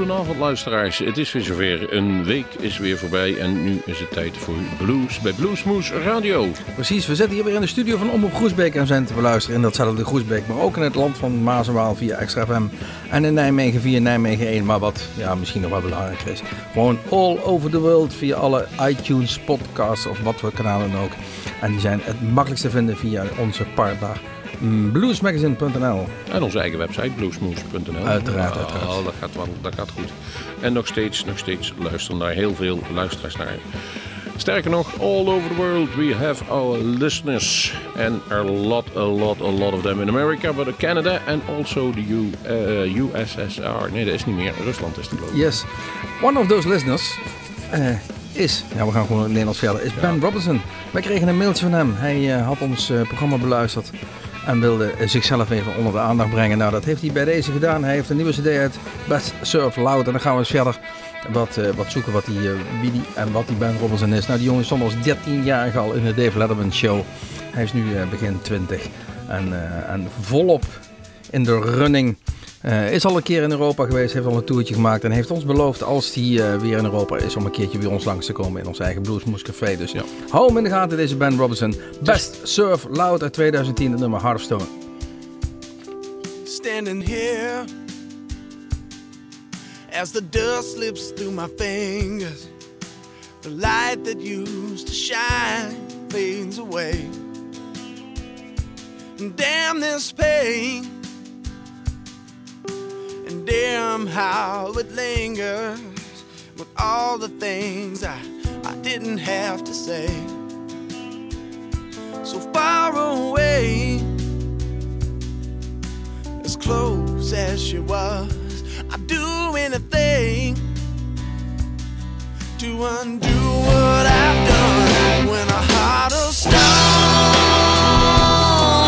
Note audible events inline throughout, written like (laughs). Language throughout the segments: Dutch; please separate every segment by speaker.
Speaker 1: Goedenavond luisteraars, het is weer zover. Een week is weer voorbij en nu is het tijd voor Blues bij Bluesmoes Radio.
Speaker 2: Precies, we zitten hier weer in de studio van Omroep Groesbeek en zijn te beluisteren in datzelfde Groesbeek, maar ook in het land van Maas via Extra FM en in Nijmegen via Nijmegen 1. Maar wat ja, misschien nog wel belangrijk is, gewoon all over the world via alle iTunes, podcasts of wat voor kanalen ook. En die zijn het makkelijkst te vinden via onze partner bluesmagazine.nl.
Speaker 1: En onze eigen website bluesmoes.nl.
Speaker 2: Uiteraard, uiteraard.
Speaker 1: Oh, dat, gaat wel, dat gaat goed. En nog steeds, nog steeds luisteren naar heel veel luisteraars naar. Sterker nog, all over the world we have our listeners. And a lot, a lot, a lot of them in America, but in Canada and also the U, uh, USSR. Nee, dat is niet meer. Rusland is geloof ik.
Speaker 2: Yes. One of those listeners uh, is, ja we gaan gewoon in het Nederlands verder, is Ben Robinson. Wij kregen een mailtje van hem. Hij uh, had ons programma beluisterd en wilde zichzelf even onder de aandacht brengen. Nou, dat heeft hij bij deze gedaan. Hij heeft een nieuwe cd uit, Best Surf Loud. En dan gaan we eens verder wat, uh, wat zoeken wat die, uh, wie die en wat die Ben Robinson is. Nou, die jongen stond als 13-jarige al in de Dave Letterman Show. Hij is nu uh, begin 20 en, en volop in de running. Uh, is al een keer in Europa geweest, heeft al een toertje gemaakt en heeft ons beloofd als hij uh, weer in Europa is om een keertje bij ons langs te komen in ons eigen Bluesmoes Café. Dus ja. hou hem in de gaten deze Ben Robinson. Best Surf Loud uit 2010, het nummer Hearthstone.
Speaker 3: Standing here as the dust slips through my fingers. The light that used to shine fades away. Damn this pain. Damn how it lingers with all the things I, I didn't have to say. So far away, as close as she was, I'd do anything to undo what I've done when a heart of stone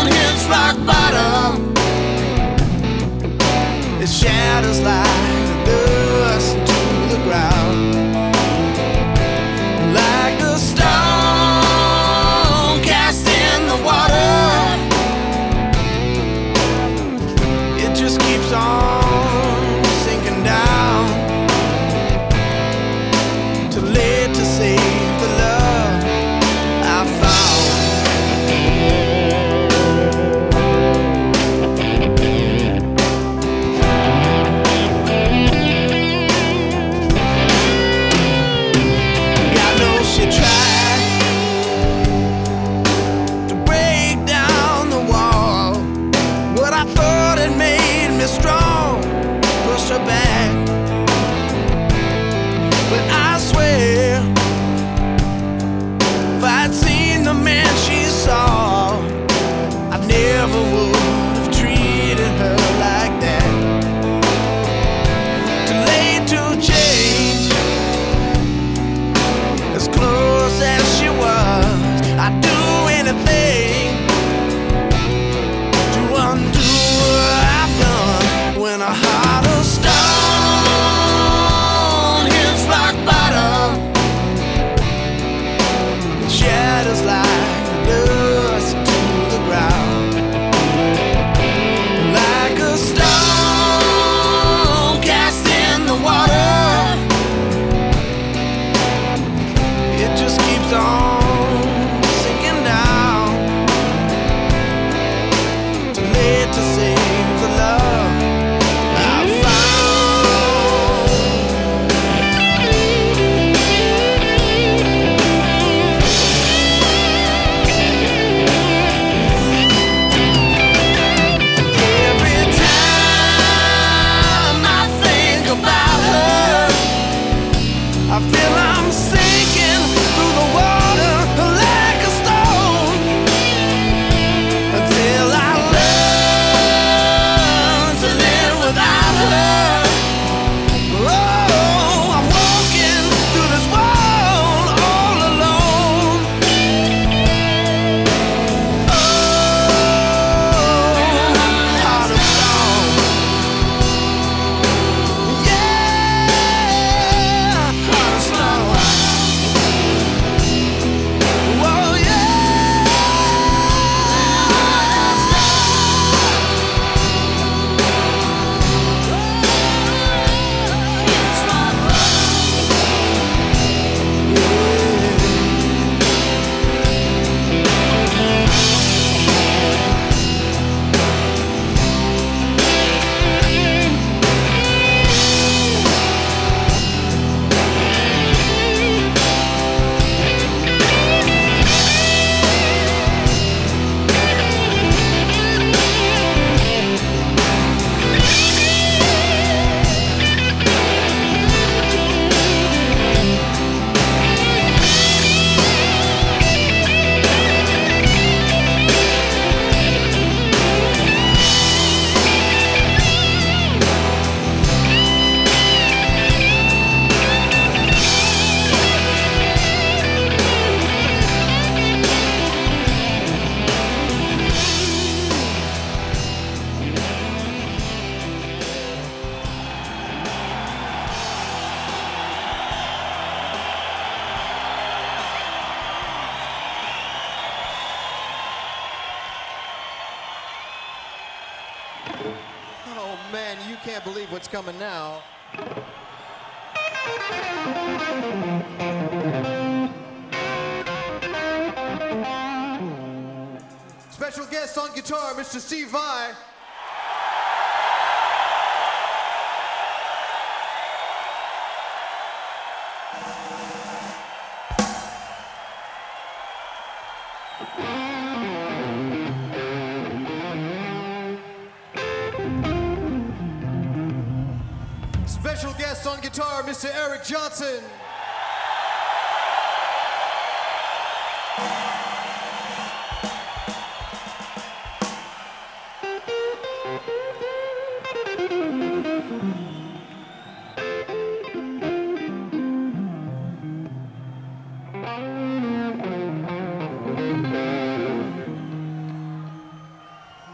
Speaker 3: hits rock bottom. It shatters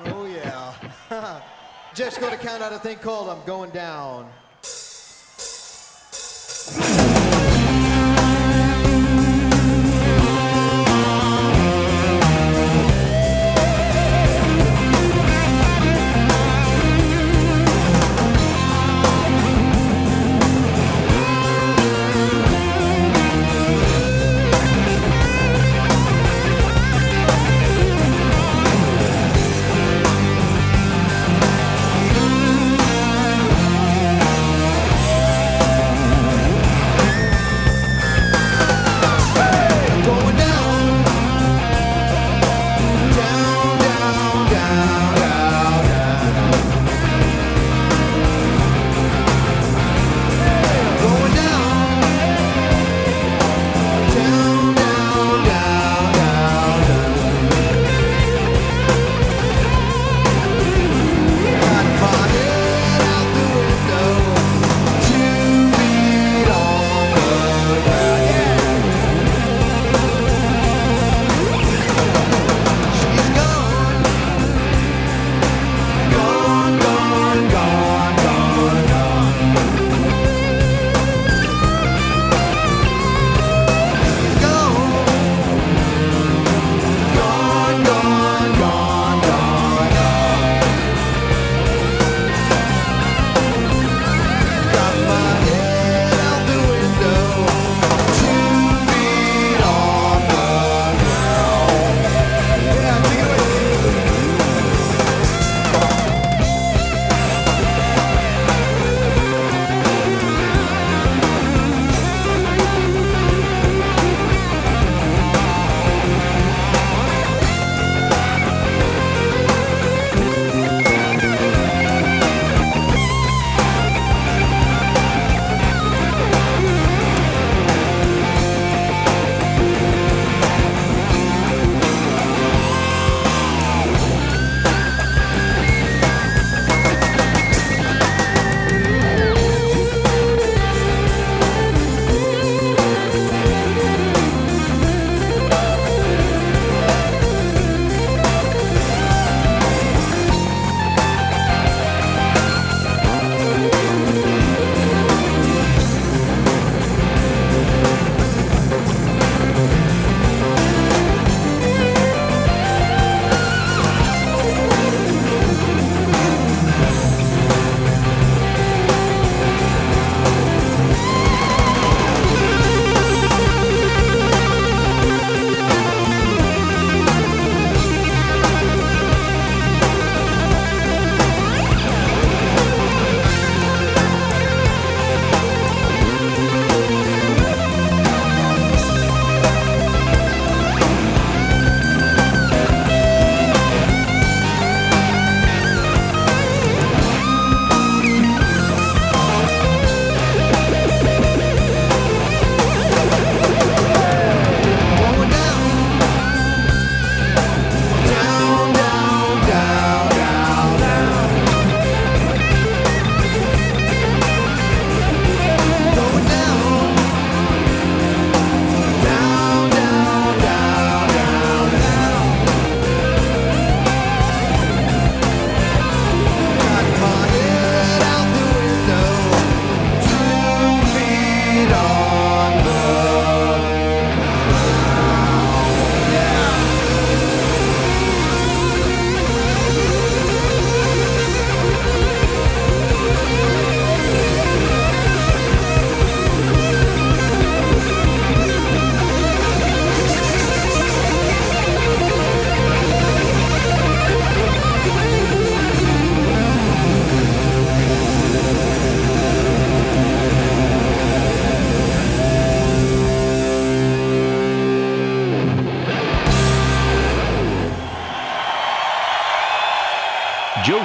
Speaker 4: Oh yeah. (laughs) Jeff's going to count out a thing called I'm Going Down.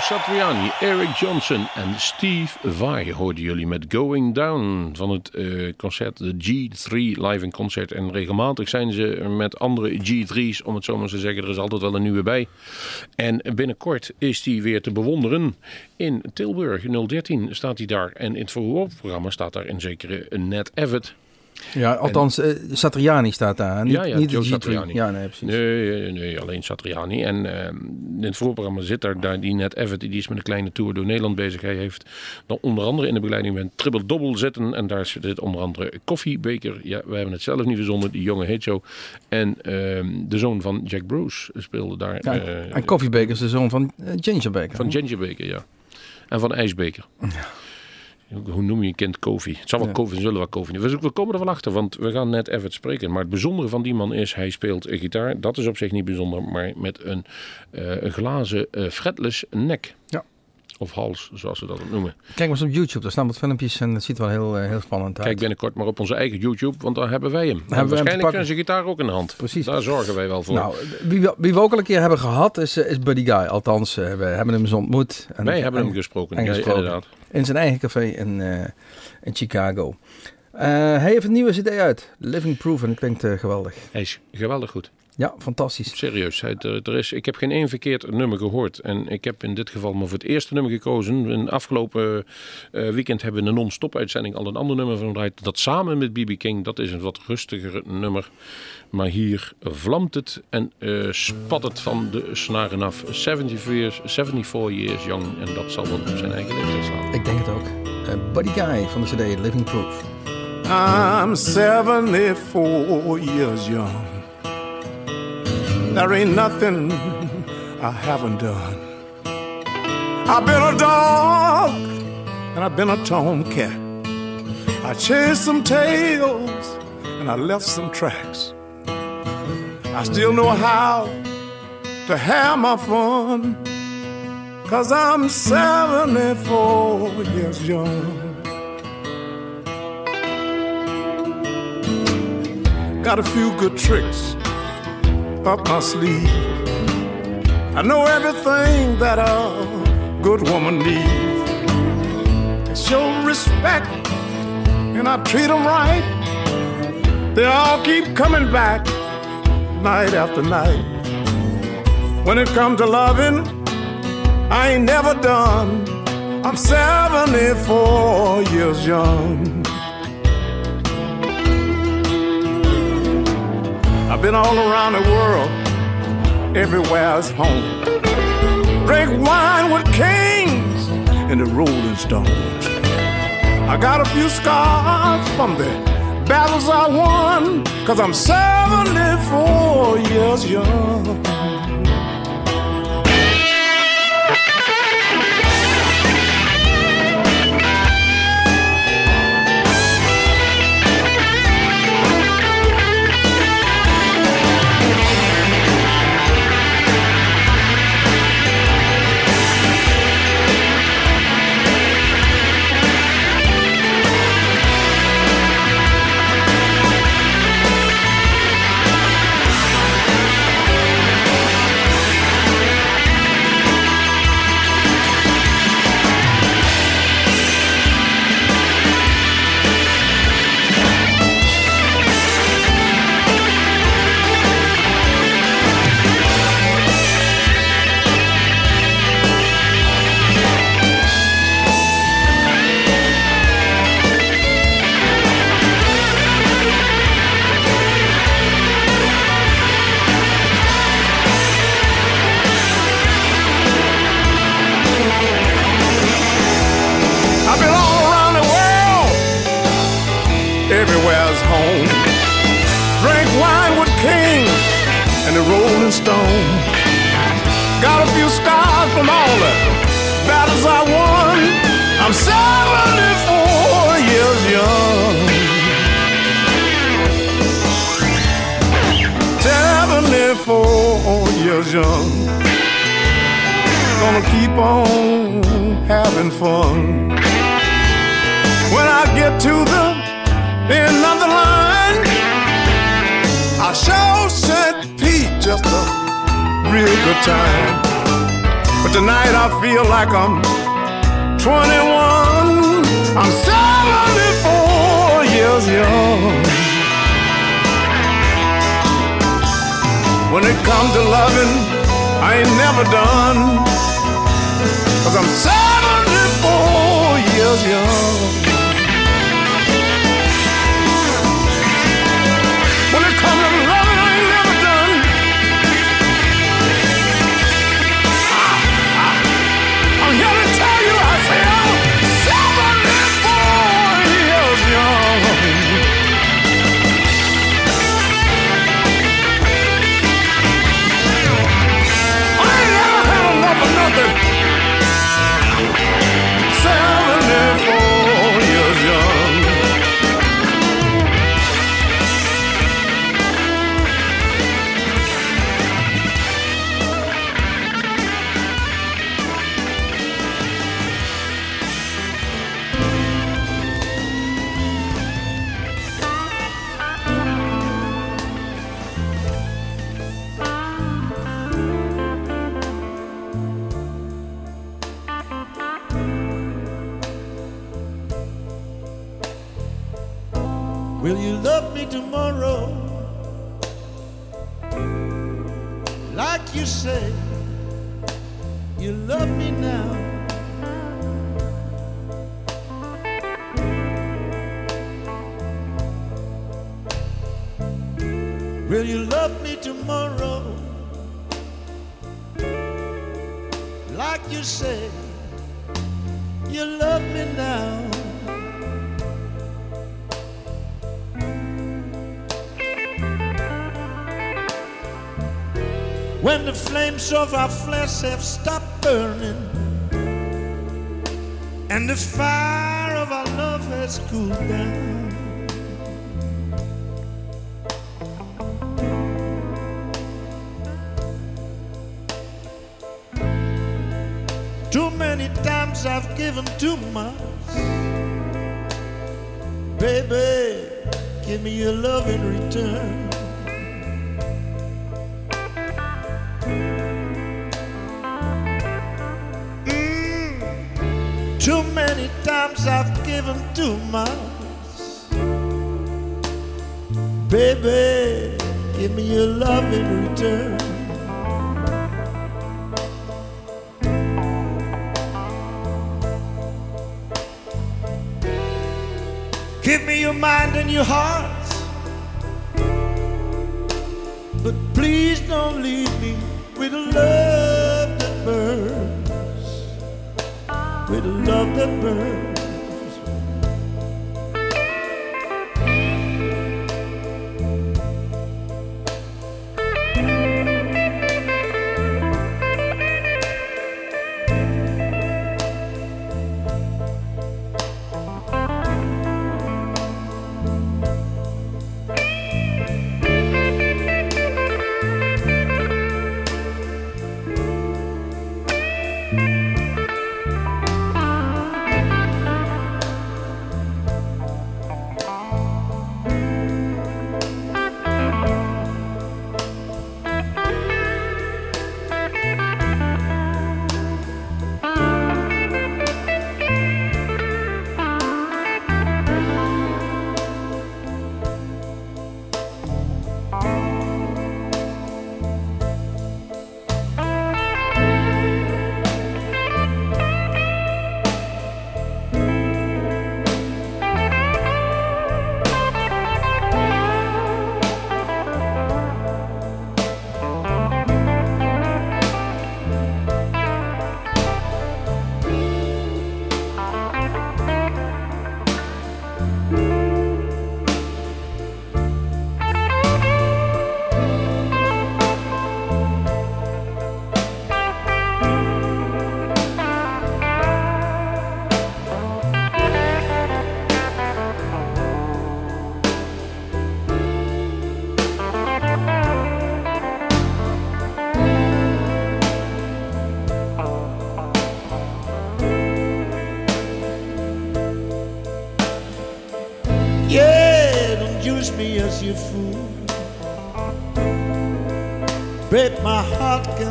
Speaker 1: Satriani, Eric Johnson en Steve Vai hoorden jullie met Going Down van het eh, concert de G3 live in concert. En regelmatig zijn ze met andere G3's, om het zo maar te zeggen. Er is altijd wel een nieuwe bij. En binnenkort is die weer te bewonderen in Tilburg. 013 staat hij daar. En in het voorprogramma staat daar een zekere Ned Evett.
Speaker 2: Ja, althans, eh, Satriani staat daar. Niet,
Speaker 1: Ja, ja,
Speaker 2: niet
Speaker 1: Joe
Speaker 2: G3.
Speaker 1: Satriani.
Speaker 2: Ja, nee, precies.
Speaker 1: Nee, nee, nee, alleen Satriani. En ehm, in het voorprogramma zit daar, daar die net Evert, die is met een kleine tour door Nederland bezig. Hij heeft dan onder andere in de begeleiding met triple dobbel zitten. En daar zit onder andere Koffiebeker. Ja, wij hebben het zelf niet verzonnen. Die jongen heet zo. En ehm, de zoon van Jack Bruce speelde daar.
Speaker 2: Ja,
Speaker 1: eh,
Speaker 2: en Coffee Baker is de zoon van eh, Ginger Baker.
Speaker 1: van Ginger Baker, ja. En van IJsbeker. Hoe noem je een kind Kofi? Het zal wel
Speaker 2: Ja.
Speaker 1: Kofi, zullen wel Kofi. We, we komen er wel achter, want we gaan net even spreken. Maar het bijzondere van die man is, hij speelt een gitaar. Dat is op zich niet bijzonder, maar met een, eh, glazen eh, fretless nek.
Speaker 2: Ja.
Speaker 1: Of hals, zoals ze dat noemen.
Speaker 2: Kijk maar eens op YouTube, daar staan wat filmpjes en het ziet wel heel, eh, heel spannend uit.
Speaker 1: Kijk binnenkort maar op onze eigen YouTube, want daar hebben wij hem. En
Speaker 2: we hem te
Speaker 1: waarschijnlijk zijn zijn gitaar ook in de hand.
Speaker 2: Precies.
Speaker 1: Daar zorgen wij wel voor.
Speaker 2: Nou, wie we, wie we ook al een keer hebben gehad is, is Buddy Guy. Althans, we hebben hem eens ontmoet. En,
Speaker 1: wij hebben
Speaker 2: en-
Speaker 1: hem gesproken.
Speaker 2: en
Speaker 1: Ja, inderdaad.
Speaker 2: In zijn eigen café in, eh, in Chicago. Eh, hij heeft een nieuwe cd uit. Living Proof. En het klinkt eh, geweldig.
Speaker 1: Hij is geweldig goed.
Speaker 2: Ja, fantastisch.
Speaker 1: Serieus, hij- er, er is, ik heb geen één verkeerd nummer gehoord. En ik heb in dit geval maar voor het eerste nummer gekozen. In afgelopen eh, weekend hebben we een non-stop uitzending al een ander nummer van gedraaid. Dat samen met BB King, dat is een wat rustiger nummer. Maar hier vlamt het en eh, spat het van de snaren af. 74 years, 74 years young. En dat zal wel op zijn eigen leeftijd slaan.
Speaker 2: Ik denk het ook. Eh, Buddy Guy van de cd Living Proof.
Speaker 5: I'm 74 years young. There ain't nothing I haven't done. I've been a dog and I've been a tomcat. I chased some tails and I left some tracks. I still know how to have my fun. Cause I'm 74 years young. Got a few good tricks up my sleeve. I know everything that a good woman needs. I show respect and I treat them right. They all keep coming back night after night. When it comes to loving, I ain't never done. I'm 74 years young. Been all around the world, everywhere's home. Drink wine with kings and the Rolling Stones. I got a few scars from the battles I won, cause I'm 74 years young. Of
Speaker 6: our flesh have stopped burning and the fire of our love has cooled down. Too many times I've given too much. Baby, give me your love in return. Too many times I've given too much. Baby, give me your love in return. Give me your mind and your heart. But please don't leave me with a love with love that burns.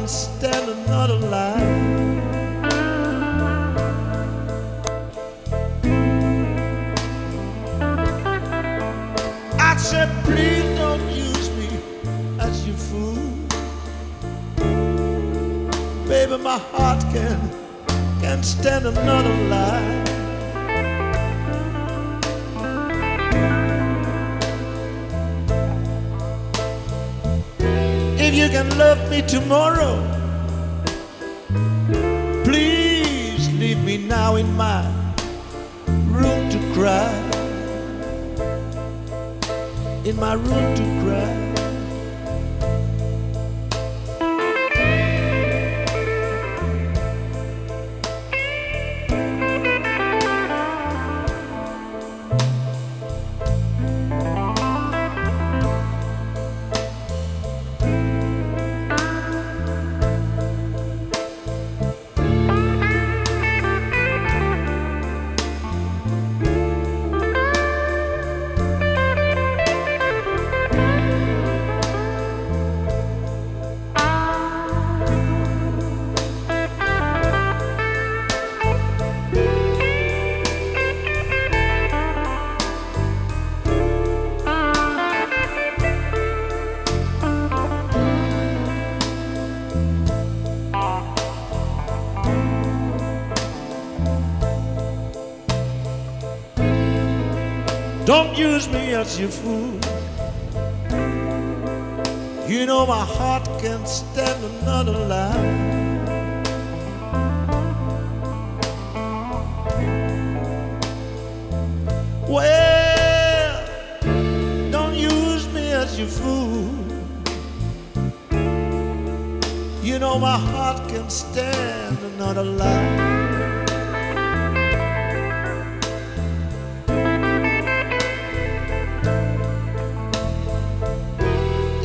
Speaker 6: Stand another lie. My room Don't use me as your fool. You know my heart can't stand another lie. Well, don't use me as your fool. You know my heart can't stand another lie.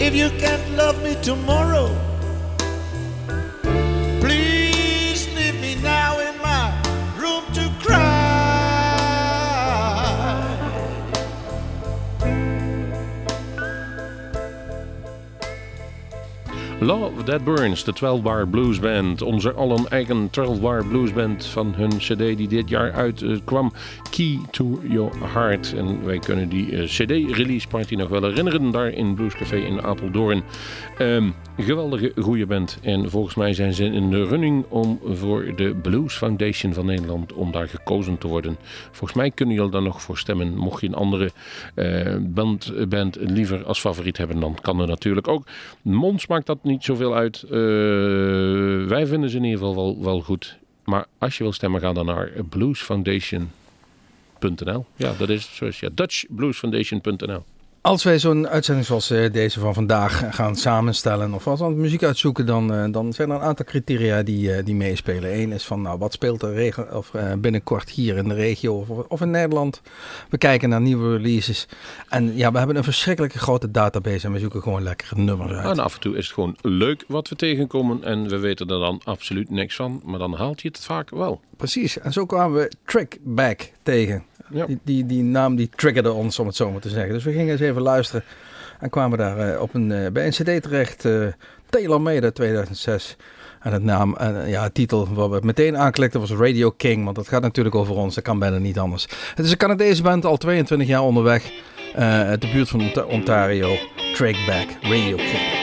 Speaker 6: If you can't love me tomorrow,
Speaker 1: Love That Burns, de 12 Bar Blues Band. Onze allen eigen 12 Bar Blues Band van hun cd die dit jaar uitkwam. Key to Your Heart. En wij kunnen die eh, cd-release party nog wel herinneren. Daar in Blues Café in Apeldoorn. Ehm, geweldige goede band. En volgens mij zijn ze in de running om voor de Blues Foundation van Nederland om daar gekozen te worden. Volgens mij kunnen jullie daar nog voor stemmen. Mocht je een andere eh, band, band liever als favoriet hebben, dan kan dat natuurlijk ook. Mons maakt dat niet zoveel uit. Eh, wij vinden ze in ieder geval wel, wel goed. Maar als je wil stemmen, ga dan naar bluesfoundation.nl. Ja, dat is zoals ja, dutchbluesfoundation.nl.
Speaker 2: Als wij zo'n uitzending zoals eh, deze van vandaag gaan samenstellen of het muziek uitzoeken, dan, eh, dan zijn er een aantal criteria die, eh, die meespelen. Eén is van nou, wat speelt er regen, of, binnenkort hier in de regio of, of in Nederland. We kijken naar nieuwe releases. En ja, we hebben een verschrikkelijke grote database en we zoeken gewoon lekkere nummers uit.
Speaker 1: En af en toe is het gewoon leuk wat we tegenkomen en we weten er dan absoluut niks van. Maar dan haalt je het vaak wel.
Speaker 2: Precies, en zo kwamen we Trickback tegen.
Speaker 1: Ja.
Speaker 2: Die, die, die naam die triggerde ons, om het zo maar te zeggen. Dus we gingen eens even luisteren en kwamen daar eh, op een, eh, bij een cd terecht. eh Taylor Made 2006. En het naam, en ja, het titel wat we meteen aanklikten was Radio King. Want dat gaat natuurlijk over ons, dat kan bijna niet anders. Het is een Canadese band, al 22 jaar onderweg. uit de buurt van Ont- Ontario. Trickback, Radio King.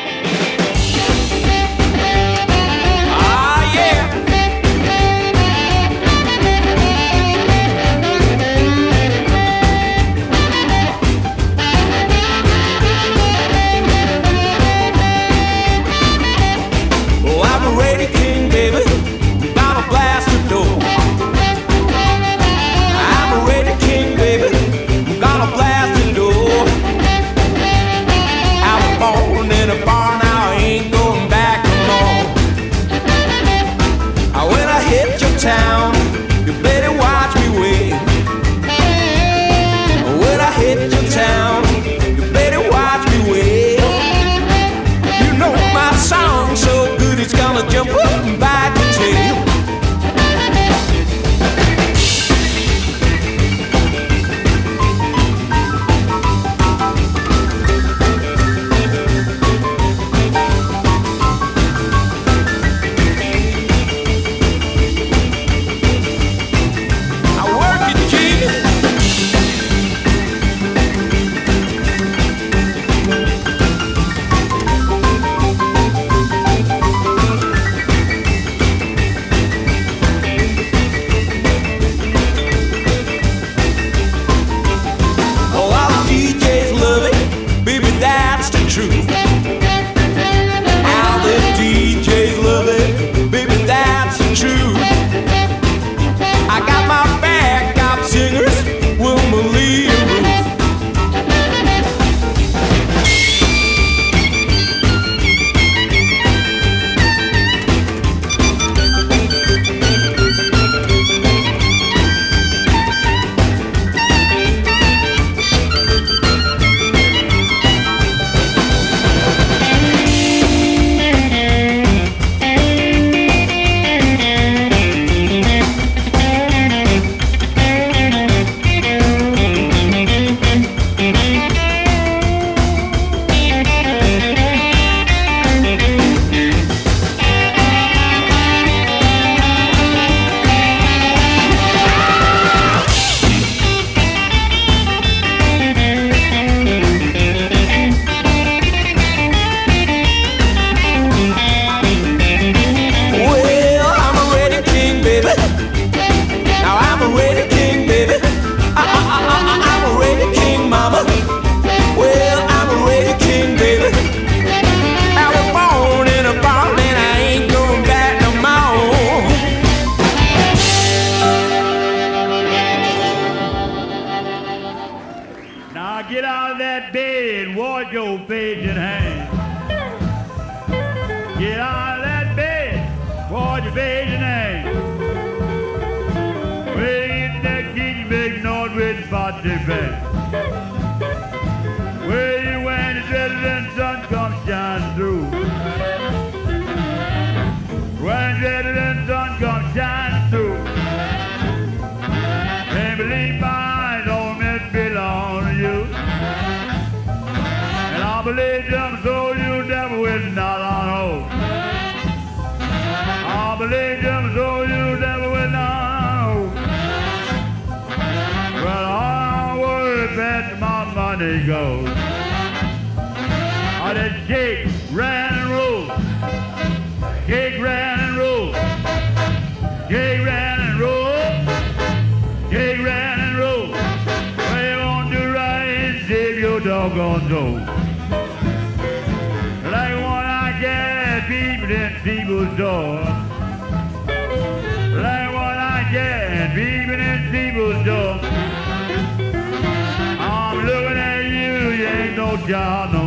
Speaker 7: Gargano.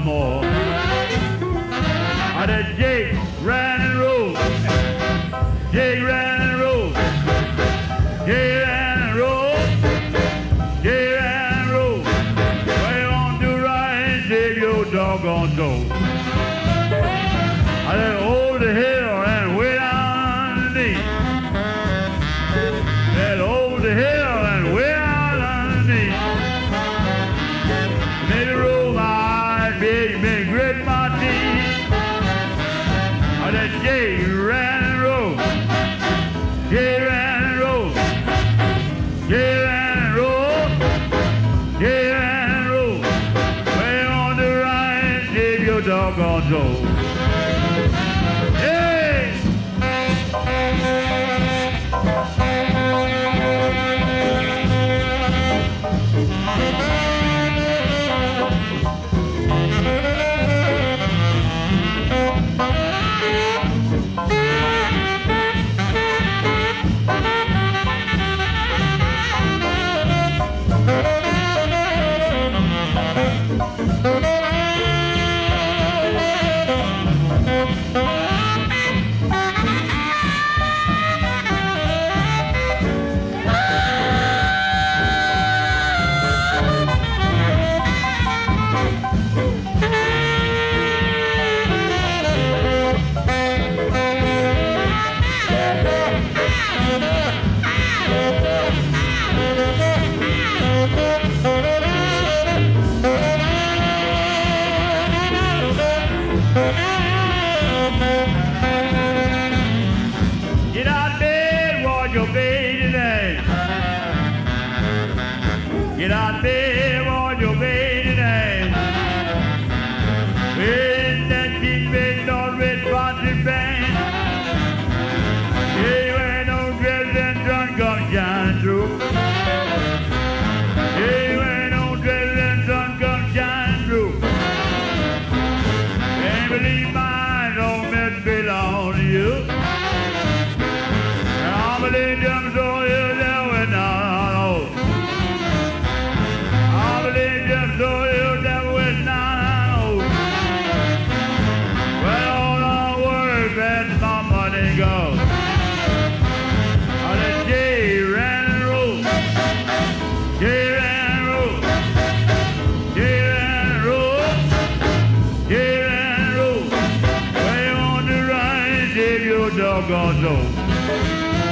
Speaker 7: doggone know.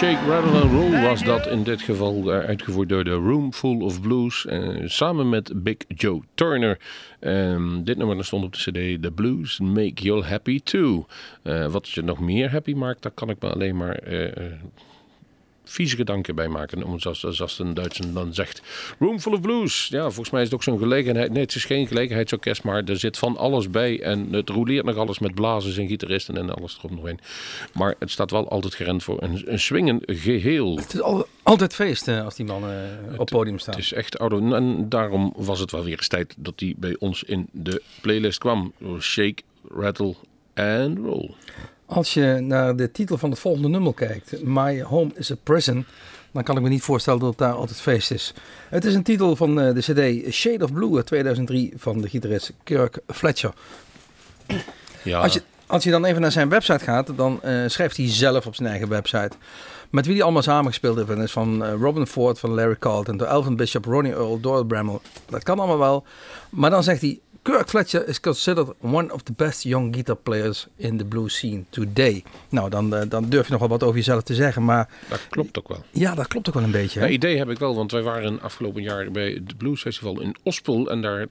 Speaker 1: Shake, Rattle and Roll was dat in dit geval eh, uitgevoerd door de Room Full of Blues. eh, samen met Big Joe Turner. Ehm, dit nummer stond op de cd The Blues Make You Happy Too. Eh, wat je nog meer happy maakt, daar kan ik me alleen maar... eh, eh, vieze gedanken bij maken. Om, zoals, zoals een Duitser dan zegt. Room Full of Blues. Ja, volgens mij is het ook zo'n gelegenheid. Nee, het is geen gelegenheidsorkest, maar er zit van alles bij. En het roleert nog alles met blazers en gitaristen en alles erop nog in. Maar het staat wel altijd gerend voor een, een swingend geheel.
Speaker 2: Het is al, altijd feest eh, als die mannen eh, op het podium staan.
Speaker 1: Het is echt ouder. En daarom was het wel weer eens tijd dat die bij ons in de playlist kwam. Shake, Rattle and Roll.
Speaker 2: Als je naar de titel van het volgende nummer kijkt, My Home is a Prison, dan kan ik me niet voorstellen dat het daar altijd feest is. Het is een titel van eh, de CD Shade of Blue uit 2003 van de gitarist Kirk Fletcher.
Speaker 1: Ja,
Speaker 2: Als je, als je dan even naar zijn website gaat, dan eh, schrijft hij zelf op zijn eigen website. Met wie hij allemaal samengespeeld heeft. En dat is van eh, Robin Ford, van Larry Carlton, door Elvin Bishop, Ronnie Earl, Doyle Bramall. Dat kan allemaal wel. Maar dan zegt hij, Kirk Fletcher is considered one of the best young guitar players in the blues scene today. Nou, dan, eh, dan durf je nog wel wat over jezelf te zeggen. Maar
Speaker 1: dat klopt ook wel.
Speaker 2: ja, dat klopt ook wel een beetje.
Speaker 1: Ja, idee heb ik wel, want wij waren afgelopen jaar bij het Blues Festival in Ospel. En daar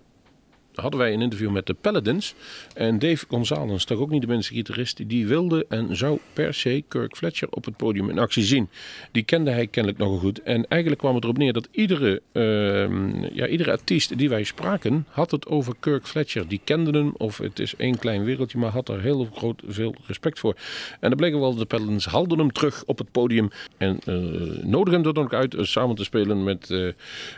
Speaker 1: hadden wij een interview met de Paladins. En Dave Gonzalez, toch ook niet de mensen gitarist, die wilde en zou per se Kirk Fletcher op het podium in actie zien. Die kende hij kennelijk nogal goed. En eigenlijk kwam het erop neer dat iedere, ehm, ja, iedere artiest die wij spraken, had het over Kirk Fletcher. Die kende hem, of het is één klein wereldje, maar had er heel groot veel respect voor. En dan bleek wel, de Paladins haalden hem terug op het podium en eh nodigden hem er dan ook uit eh, samen te spelen met eh,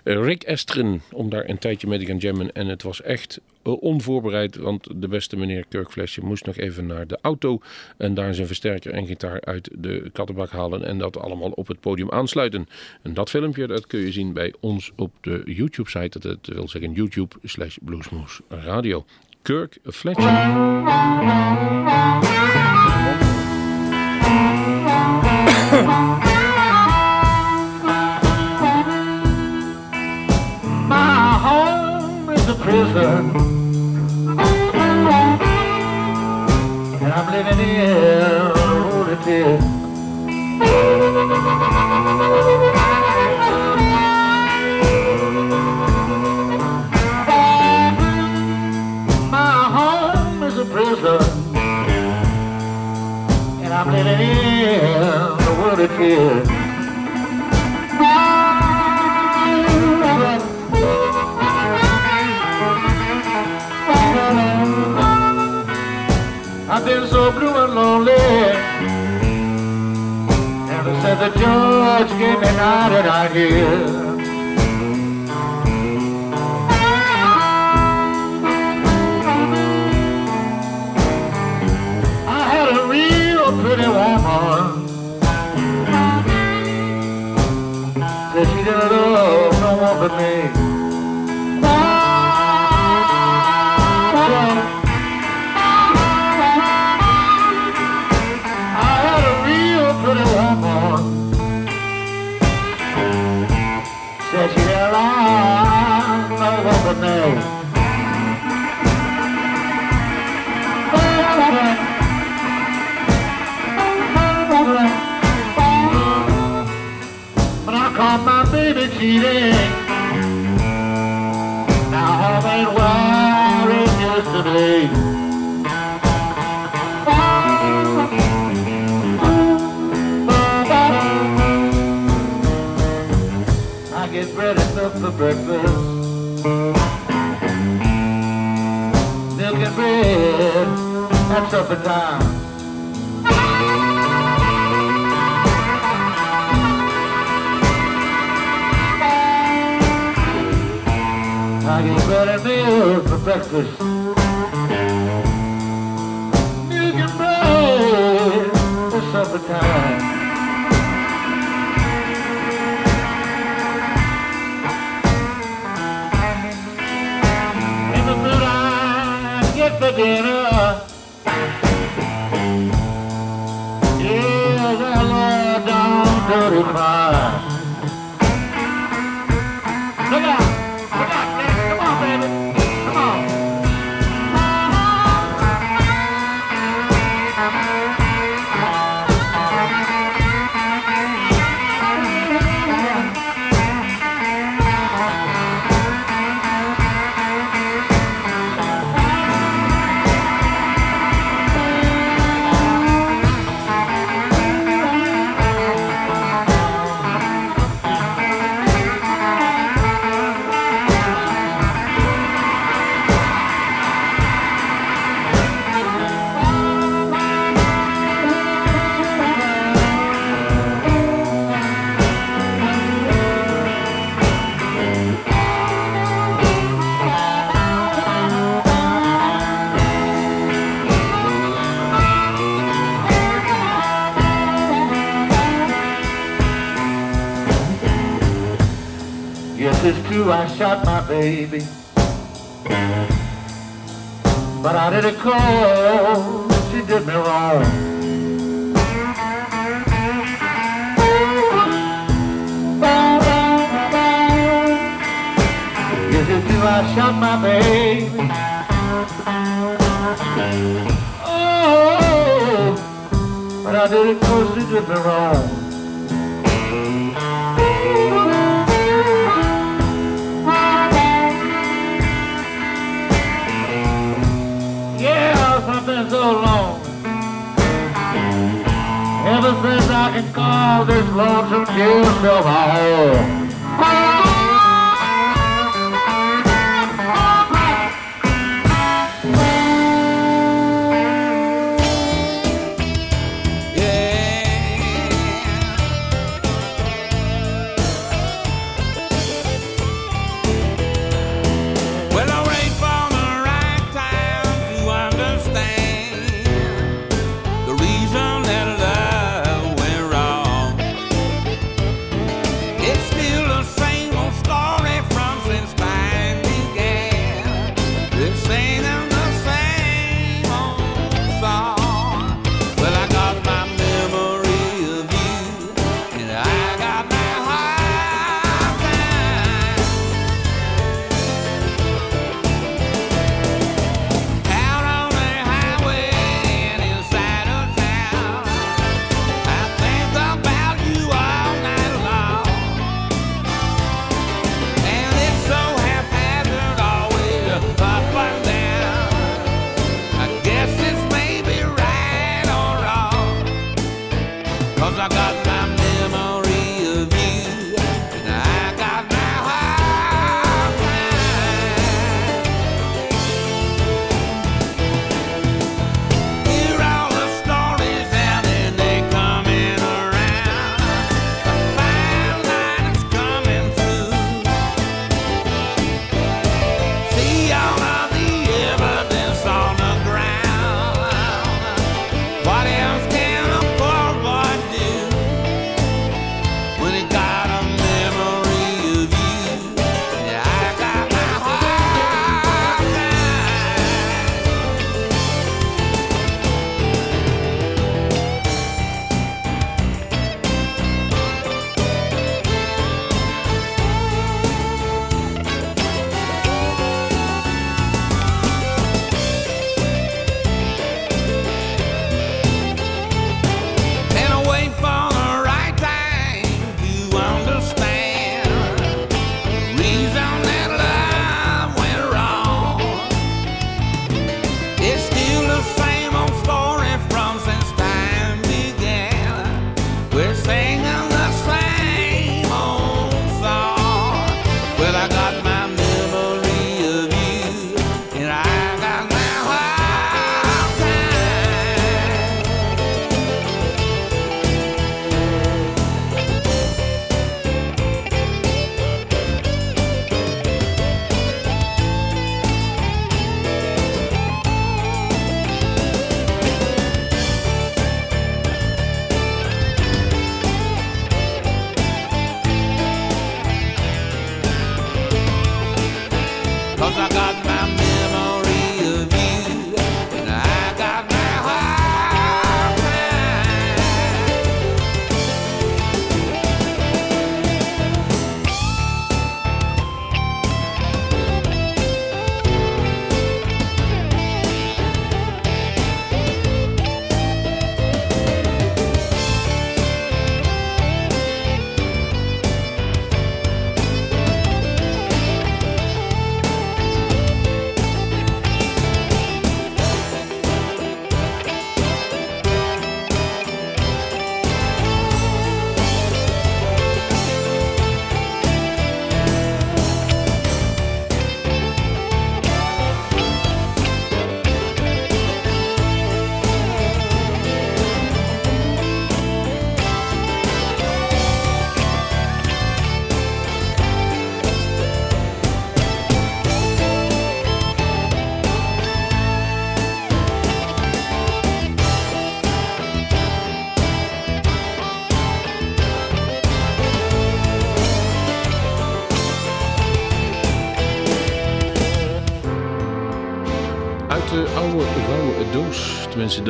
Speaker 1: Rick Estrin om daar een tijdje mee te gaan jammen. En het was echt eh, onvoorbereid, want de beste meneer Fletcher moest nog even naar de auto en daar zijn versterker en gitaar uit de kattenbak halen en dat allemaal op het podium aansluiten. En dat filmpje dat kun je zien bij ons op de YouTube-site, dat wil zeggen YouTube slash Bluesmoose Radio. Kirk Fletcher. (coughs)
Speaker 8: prison. And I'm living. My home is a prison. And I'm living in lunatic. I've been so blue and lonely. Ever since the judge gave me night and I. breakfast. Milk and bread at supper time. I get for breakfast. dinner.
Speaker 1: Ah.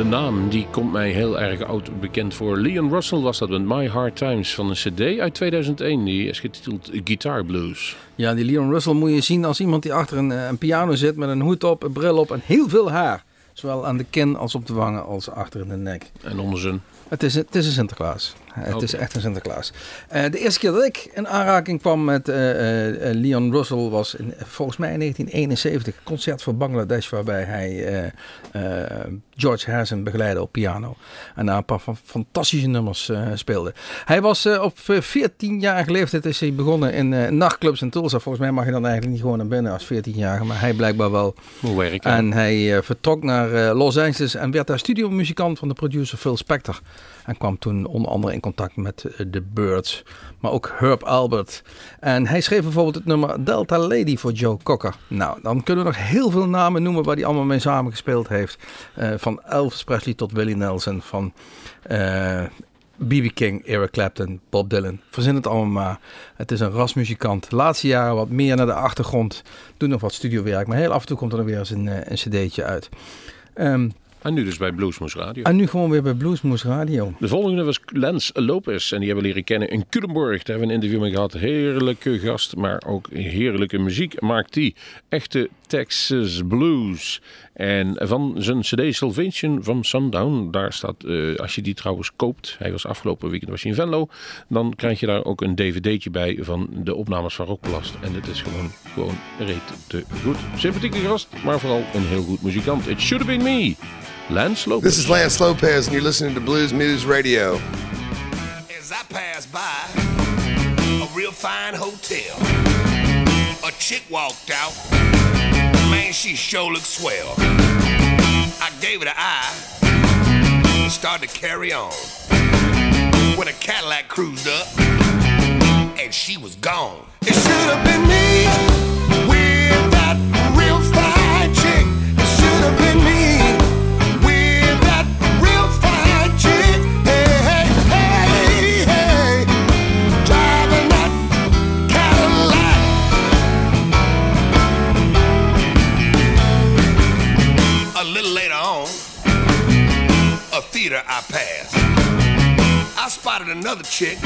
Speaker 1: De naam, die komt mij heel erg oud bekend voor. Leon Russell was dat met My Hard Times van een cd uit 2001. Die is getiteld Guitar Blues.
Speaker 2: Ja, die Leon Russell moet je zien als iemand die achter een, eh, een piano zit met een hoed op, een bril op en heel veel haar. Zowel aan de kin als op de wangen als achter in de nek.
Speaker 1: En onder zijn
Speaker 2: Het is, het is een Sinterklaas. Het is echt een Sinterklaas. Eh, de eerste keer dat ik in aanraking kwam met eh, eh, Leon Russell was in, volgens mij in 1971. Een concert voor Bangladesh waarbij hij George Harrison begeleidde op piano. En daar een paar van fantastische nummers speelde. Hij was op 14-jarige leeftijd is hij begonnen in nachtclubs in Tulsa. Volgens mij mag je dan eigenlijk niet gewoon naar binnen als 14-jarige. Maar hij blijkbaar wel.
Speaker 1: hoe werken.
Speaker 2: En hij vertrok naar Los Angeles en werd daar studiomuzikant van de producer Phil Spector. En kwam toen onder andere in contact met eh, The Birds, maar ook Herb Albert. En hij schreef bijvoorbeeld het nummer Delta Lady voor Joe Cocker. Nou, dan kunnen we nog heel veel namen noemen waar hij allemaal mee samengespeeld heeft. Eh, van Elvis Presley tot Willie Nelson, van eh, B.B. King, Eric Clapton, Bob Dylan. Verzin het allemaal maar. Het is een rasmuzikant. De laatste jaren wat meer naar de achtergrond. Doet nog wat studiowerk, maar heel af en toe komt er weer eens een, een cd'tje uit. Ehm,
Speaker 1: En nu dus bij Bluesmoes Radio.
Speaker 2: en nu gewoon weer bij Bluesmoose Radio.
Speaker 1: De volgende was Lance Lopez en die hebben we leren kennen in Culemborg. Daar hebben we een interview mee gehad. Heerlijke gast, maar ook heerlijke muziek maakt hij. Echte Texas Blues. En van zijn CD Salvation from Sundown, daar staat, eh, als je die trouwens koopt, hij was afgelopen weekend was hij in Venlo, dan krijg je daar ook een dvd'tje bij van de opnames van Rockplast. En het is gewoon, gewoon reet te goed. Sympathieke gast, maar vooral een heel goed muzikant. It should have been me. Lance Lopez.
Speaker 9: This is Lance Lopez, and you're listening to Blues Moose Radio.
Speaker 10: As I pass by a real fine hotel, a chick walked out. Man, she sure looked swell. I gave it an eye and started to carry on. When a Cadillac cruised up and she was gone. It should have been me theater I passed. I spotted another chick.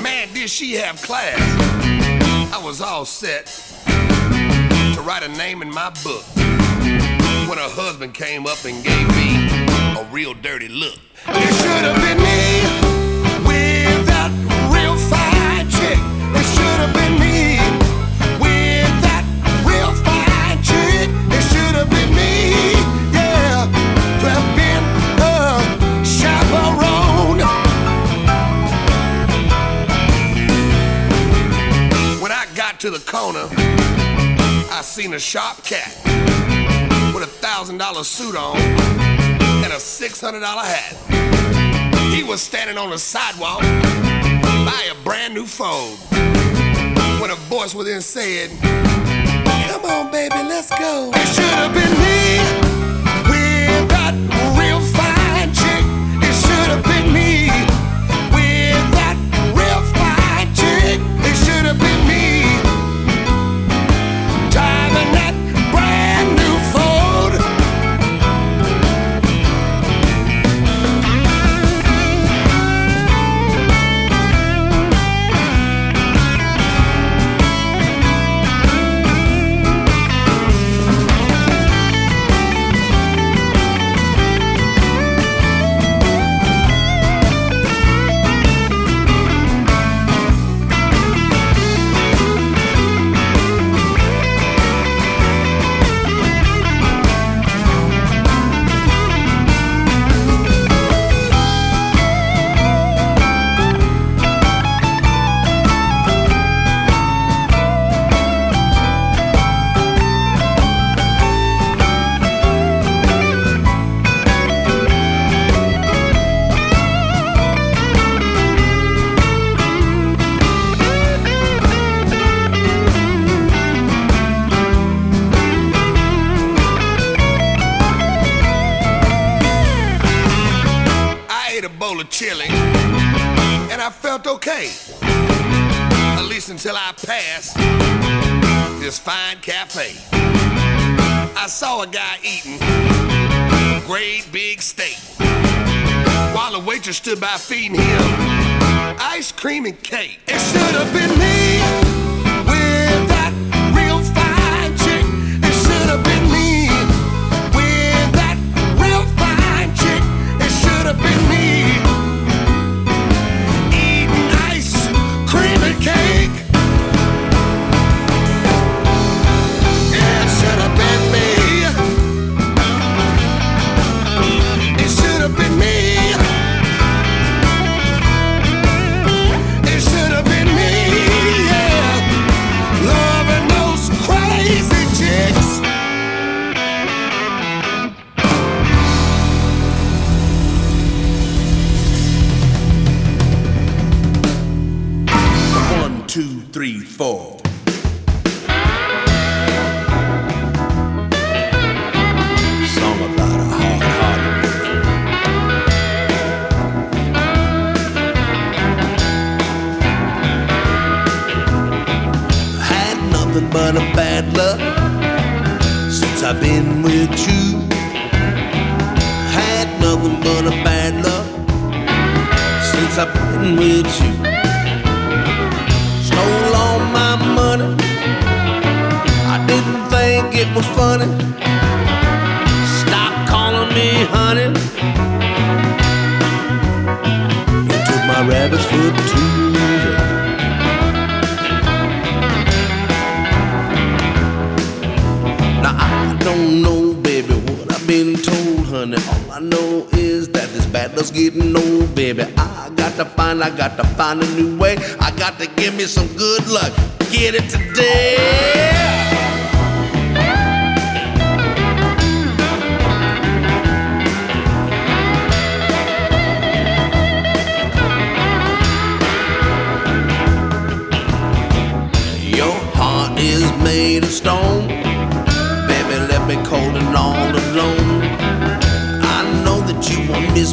Speaker 10: Man, did she have class. I was all set to write a name in my book when her husband came up and gave me a real dirty look. It should have been me to the corner, I seen a sharp cat with a thousand dollar suit on and a six hundred dollar hat. He was standing on the sidewalk by a brand new Ford when a voice within said, Come on, baby, let's go. It should have been me okay. At least until I pass this fine cafe. I saw a guy eating
Speaker 3: great big steak. While the waitress stood by feeding him ice cream and cake. It should have been me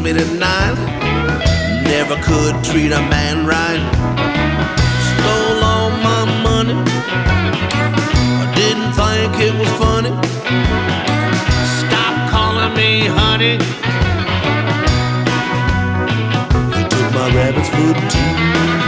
Speaker 3: me tonight. Never could treat a man right. Stole all my money. I didn't think it was funny. Stop calling me honey. You took my rabbit's foot too.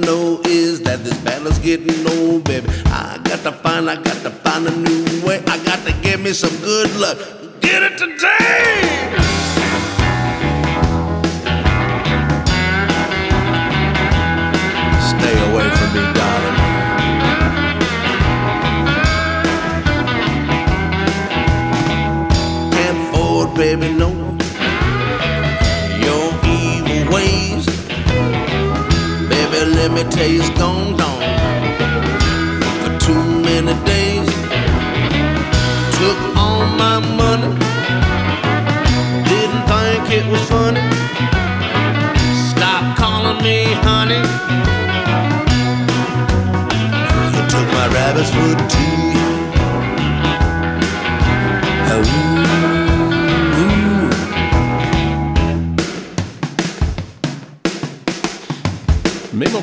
Speaker 3: Know is that this battle's getting old, baby. I got to find, I got to find a new way. I got to give me some good luck. Get it today. Me tell you, it's gone down for too many days. Took all my money, didn't think it was funny. Stop calling me honey. You took my rabbit's foot too. Oh.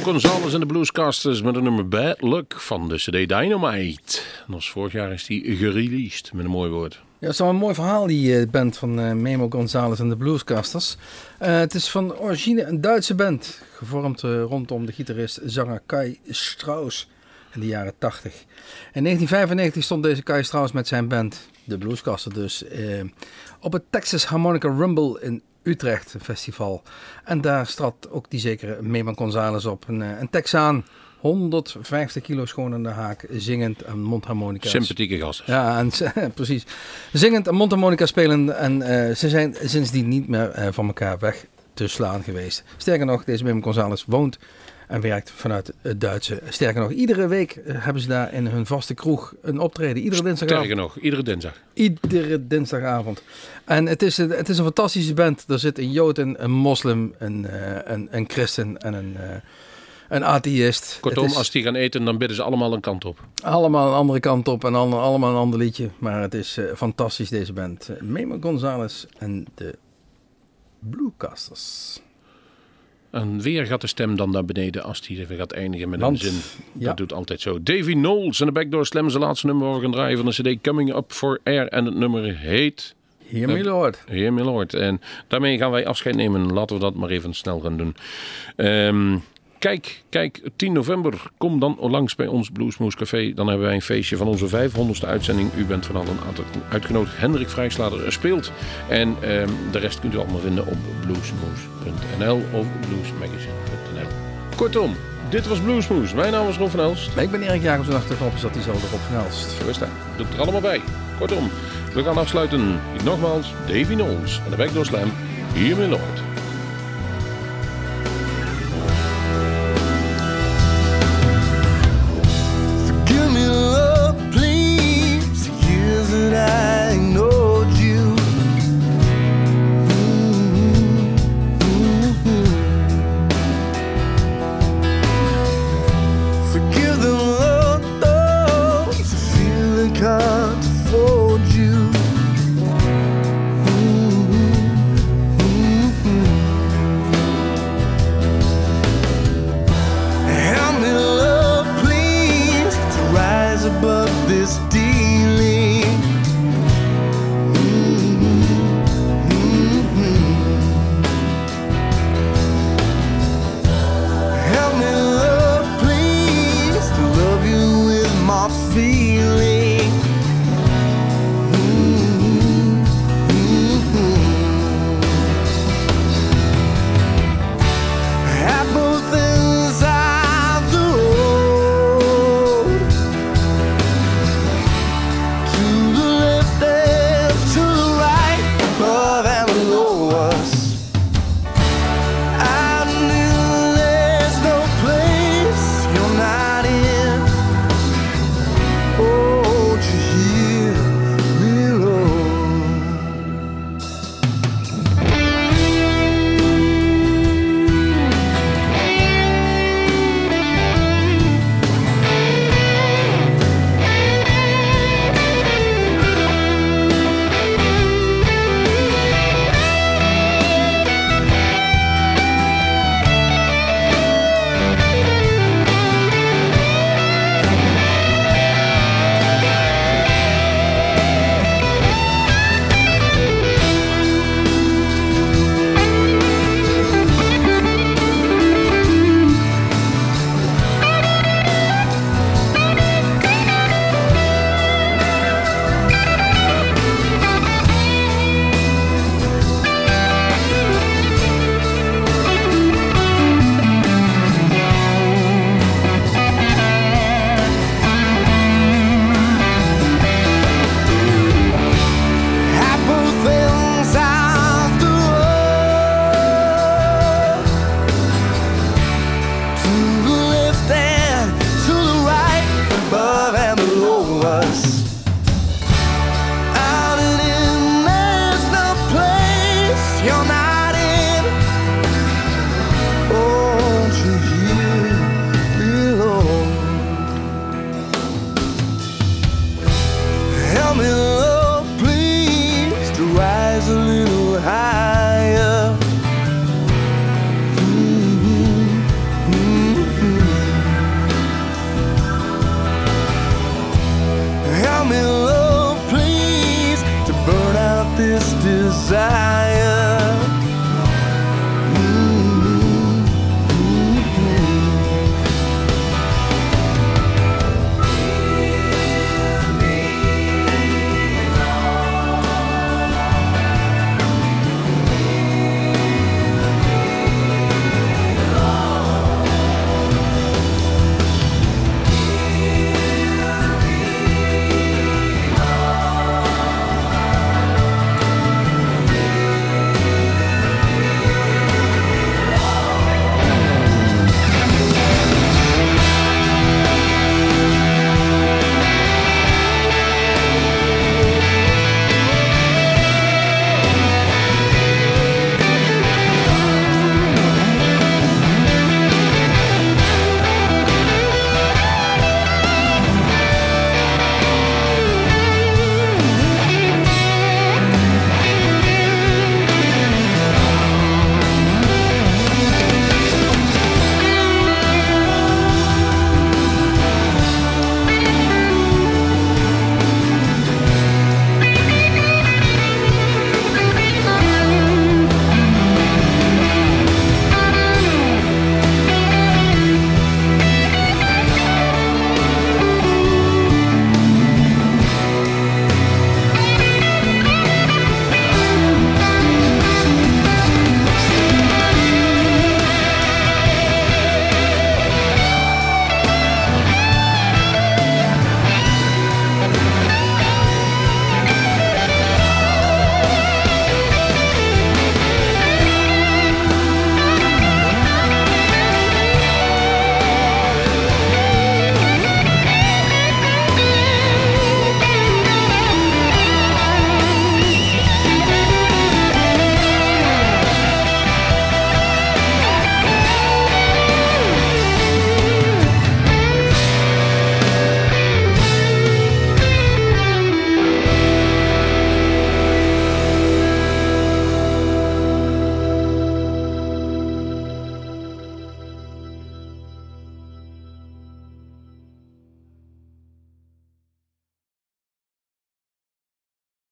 Speaker 1: Gonzalez en de Bluescasters met een nummer Bad Luck van de CD Dynamite. En vorig jaar is die gereleased, met een mooi woord.
Speaker 2: Ja, het is wel een mooi verhaal, die eh, band van eh, Memo Gonzalez en de Bluescasters. Eh, het is van origine een Duitse band, gevormd rondom de gitarist zanger Kai Strauss in de jaren 80. In 1995 stond deze Kai Strauss met zijn band, de Bluescasters dus, op het Texas Harmonica Rumble in Utrecht festival. En daar trad ook die zekere Memo Gonzalez op, een, eh, een Texaan. 150 kilo schoon aan de haak, zingend en mondharmonica.
Speaker 1: Sympathieke gasten.
Speaker 2: Ja, en, (laughs) precies. Zingend en mondharmonica spelen en eh, ze zijn sindsdien niet meer eh, van elkaar weg te slaan geweest. Sterker nog, deze Wim González woont en werkt vanuit het Duitse. Sterker nog, iedere week eh, hebben ze daar in hun vaste kroeg een optreden. Iedere dinsdagavond.
Speaker 1: Sterker nog, iedere dinsdag.
Speaker 2: Iedere dinsdagavond. En het is, een- het is een fantastische band. Er zit een Jood in, een moslim, een, eh, een, een christen en een, eh, een atheïst.
Speaker 1: Kortom,
Speaker 2: is
Speaker 1: als die gaan eten, dan bidden ze allemaal een kant op.
Speaker 2: allemaal een andere kant op en allemaal, allemaal een ander liedje. Maar het is fantastisch deze band. Memo Gonzalez en de Bluecasters.
Speaker 1: En weer gaat de stem dan naar beneden als hij even gaat eindigen met
Speaker 2: Want,
Speaker 1: een zin.
Speaker 2: ja.
Speaker 1: Dat doet altijd zo. Davy Knowles en de Backdoor Slam, zijn laatste nummer waar we gaan draaien van de CD Coming Up for Air. En het nummer heet
Speaker 2: Hear me Lord.
Speaker 1: Heer mijn lord. En daarmee gaan wij afscheid nemen. Laten we dat maar even snel gaan doen. Ehm, kijk, kijk, 10 november. Kom dan langs bij ons Bluesmoose Café. Dan hebben wij een feestje van onze 500ste uitzending. U bent van allen uitgenodigd. Hendrik Vrijslader speelt. En ehm, de rest kunt u allemaal vinden op bluesmoose.nl of bluesmagazine.nl. Kortom, dit was Bluesmoose. Mijn naam is Ron van Elst.
Speaker 2: Ik ben Erik Jacobs en achter de knop zat hij zo erop genelst.
Speaker 1: Zo is dat. Er allemaal bij. Kortom, we gaan afsluiten. Nogmaals, Davy Knowles en de Backdoor Slam. Hier mijn